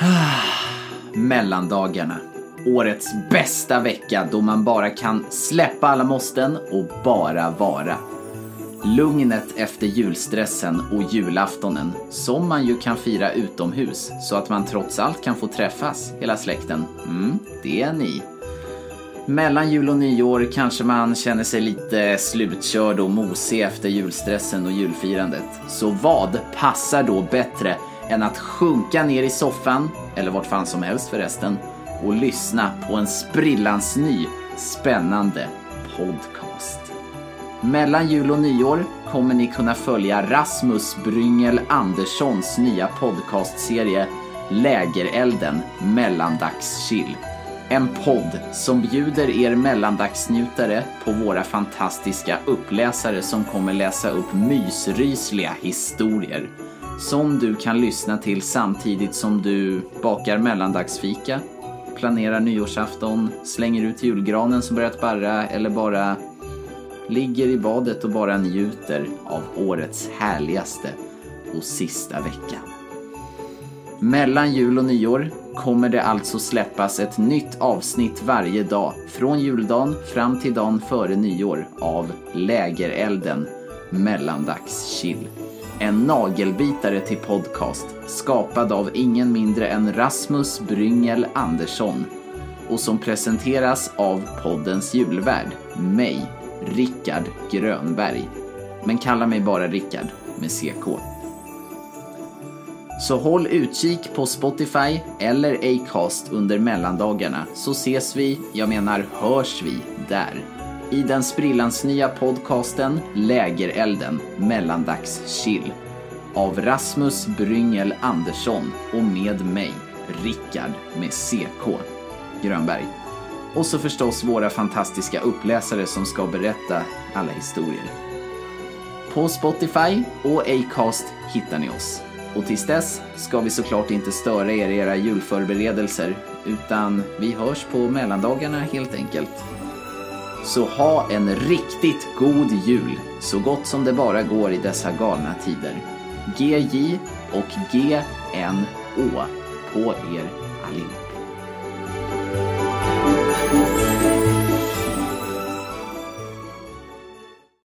Ah, mellandagarna. Årets bästa vecka då man bara kan släppa alla måsten och bara vara. Lugnet efter julstressen och julaftonen som man ju kan fira utomhus så att man trots allt kan få träffas, hela släkten. Mm, det är ni. Mellan jul och nyår kanske man känner sig lite slutkörd och mosig efter julstressen och julfirandet. Så vad passar då bättre än att sjunka ner i soffan, eller vart fan som helst förresten, och lyssna på en sprillans ny, spännande podcast. Mellan jul och nyår kommer ni kunna följa Rasmus Bryngel Anderssons nya podcastserie Lägerelden mellandagschill. En podd som bjuder er mellandagsnjutare på våra fantastiska uppläsare som kommer läsa upp mysrysliga historier som du kan lyssna till samtidigt som du bakar mellandagsfika, planerar nyårsafton, slänger ut julgranen som börjat barra eller bara ligger i badet och bara njuter av årets härligaste och sista vecka. Mellan jul och nyår kommer det alltså släppas ett nytt avsnitt varje dag från juldagen fram till dagen före nyår av Lägerelden mellandagschill. En nagelbitare till podcast skapad av ingen mindre än Rasmus Bryngel Andersson och som presenteras av poddens julvärd, mig, Rickard Grönberg. Men kalla mig bara Rickard med CK. Så håll utkik på Spotify eller Acast under mellandagarna så ses vi, jag menar hörs vi, där. I den sprillans nya podcasten Lägerelden mellandagschill av Rasmus Bryngel Andersson och med mig, Rickard med CK Grönberg. Och så förstås våra fantastiska uppläsare som ska berätta alla historier. På Spotify och Acast hittar ni oss. Och tills dess ska vi såklart inte störa er i era julförberedelser, utan vi hörs på mellandagarna helt enkelt. Så ha en riktigt god jul, så gott som det bara går i dessa galna tider. GJ och GNÅ på er allihop.